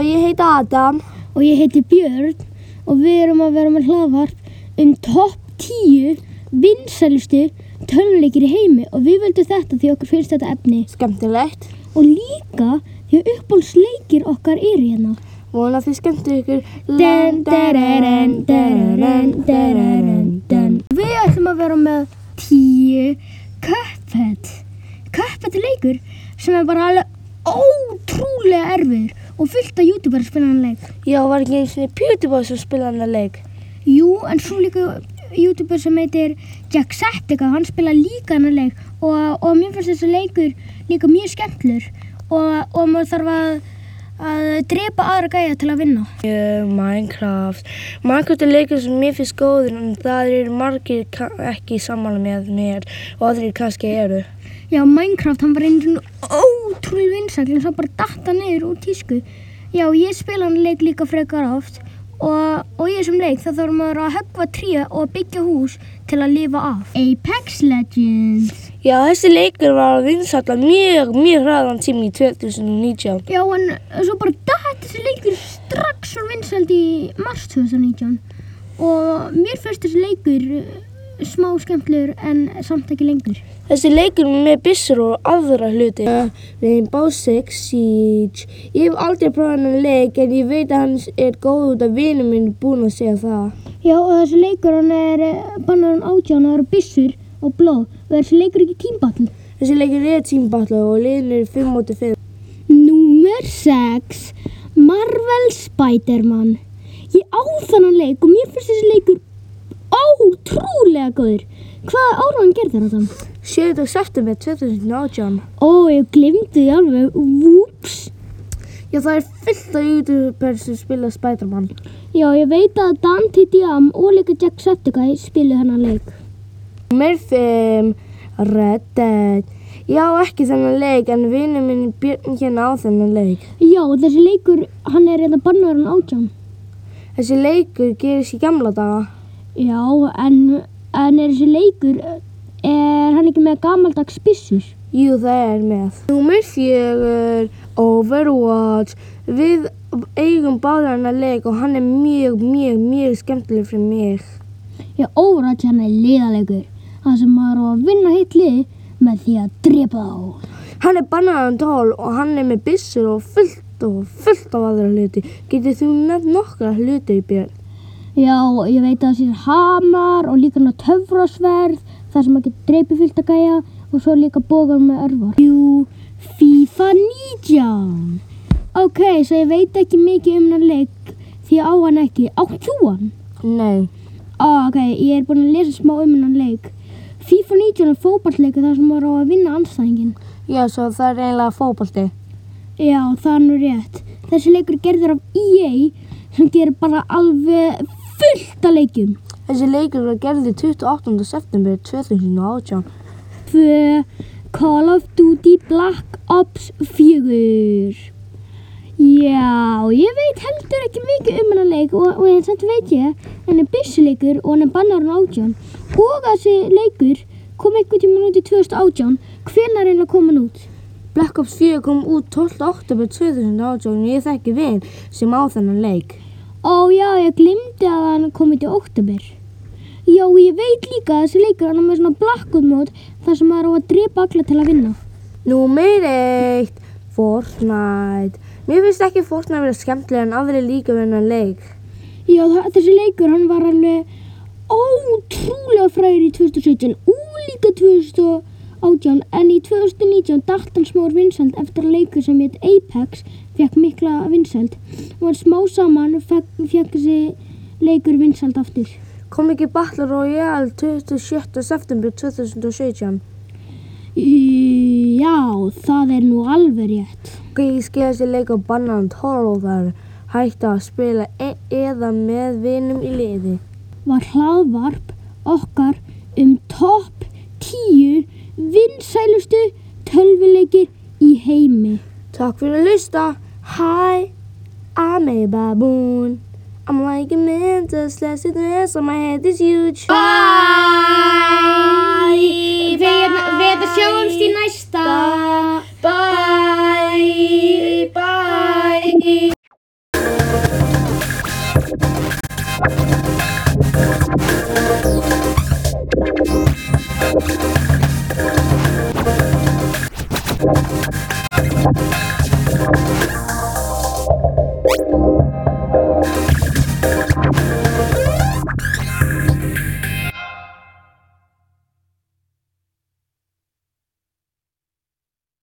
heiti Adam. og ég heiti Björn og við erum að vera með hlaðvarp um topp 10 vinsælustu tölvuleikir í heimi og við völdum þetta því okkur finnst þetta efni Skemmtilegt. og líka því að uppbólsleikir okkar eru hérna. Vona þið skemmtu ykkur. Við ætlum að vera með 10 Cuphead. Cuphead er leikur sem er bara alveg ótrúlega erfiður og fullt af youtuber spila hann leik. Já, var ekki eins og PewDiePie sem spilaði hann leik. Jú, en svo líka youtuber sem heitir Jacksepticeye, hann spila líka hann leik og, og mér finnst þessi leikur líka mjög skemmtlur og, og maður þarf að, að drepa aðra gæja til að vinna. Minecraft. Minecraft er leikur sem mér finnst góður en það eru margir ekki sammála með mér og aðrir kannski eru. Já, Minecraft, hann var einu svona ótrúlega vinsækli en svo bara datta niður úr tísku. Já, ég spila hann leik líka frekar oft og, og í þessum leik þá þarf maður að höggva tríu og byggja hús til að lifa af. Apex Legends. Já, þessi leikur var vinsalla mjög, mjög hraðan tími í 2019. Já, en svo bara datt þessi leikur strax svo vinsæld í mars 2019 og mér finnst þessi leikur smá skemmtlur en samt ekki lengur. Þessi leikur er með byssur og aðra hluti. Uh, Rainbow Six Siege. Ég hef aldrei prófað hann leik en ég veit að hann er góð út af vinum minn búinn að segja það. Já, og þessi leikur hann er bannar hann átján og það eru byssur og blóð og þessi leikur ekki tímbatl. Þessi leikur er tímbatla og liðin er 5 móti 5. Númer 6 Marvel Spider-Man Ég á þannan leik og mér finnst þessi leikur ótrúlega góður. Hvaða áraðan gerði þetta? 7. september 2018. Ó, ég glimti því alveg. Vúps. Já, það er fullt af youtuber sem spila Spiderman. Já, ég veit að Dante Diam og líka Jacksepticeye spilu hennan leik. Númer 5. Red Dead. Já, ekki þennan leik en vinur minn Björn hérna á þennan leik. Já, þessi leikur, hann er bannar hann átján. Þessi leikur gerist í gamla daga. Já, en, en er þessi leikur, er hann ekki með gamaldags byssur? Jú, það er með. Númer 4. Overwatch. Við eigum báðar hann að leik og hann er mjög, mjög, mjög skemmtileg fyrir mig. Já, Overwatch hann er liðalegur. Það sem maður á að vinna heitt lið með því að drepa þá. Hann er bannaðan tól og hann er með byssur og fullt og fullt af aðra hluti. Getur þú nefnt nokkra hluti í björn? Já, ég veit að það sé hamar og líka ná töfrasverð, þar sem maður getur dreipið fyllt að gæja og svo líka bógar með örvar. Jú, FIFA 19. Ok, svo ég veit ekki mikið um hann leik því ég á hann ekki. Átt þú hann? Nei. Á, ok, ég er búin að lesa smá um hann leik. FIFA 19 er fótballleikur þar sem maður á að vinna anstæðingin. Já, svo það er eiginlega fótbolti. Já, það er nú rétt. Þessi leikur er gerður af EA sem gerir bara alveg fullt af leikjum. Þessi leikur var gerði 28. september 2018. Tvö Call of Duty Black Ops 4. Já, ég veit heldur ekki mikið um hennar leik og, og en samt veit ég hann er byssuleikur og hann er bannar hann átján. Og þessi leikur kom einhvern tímann út í 2018. Hvenær er hann að koma hann út? Black Ops 4 kom út 12. oktober 2018 og ég þekki vin sem á þennan leik. Ó já, ég glimti að hann kom út í oktober. Já, ég veit líka að þessi leikur hann er með svona blackout mót þar sem maður á að drepa alla til að vinna. Númer 1. Fortnite. Mér finnst ekki Fortnite verið skemmtilega en aðri líka við hennan leik. Já, þessi leikur hann var alveg ótrúlega fræður í 2017 og líka 2018 en í 2019 datt hann smár vinsæld eftir leikur sem heit Apex fekk mikla vinsæld og smá saman fekk, þessi leikur vinsæld aftur. Kom ekki Battle Royale 27. september 2017. Í- Já, það er nú alveg rétt. Ég skil þessi leik á bannan 12 og það er hægt að spila e eða með vinum í liði. Var hlaðvarp okkar um topp 10 vinsælustu tölvuleikir í heimi. Takk fyrir að hlusta. Hi, I'm a baboon. I'm like a mental slash it is on my head is huge. Bye! Við,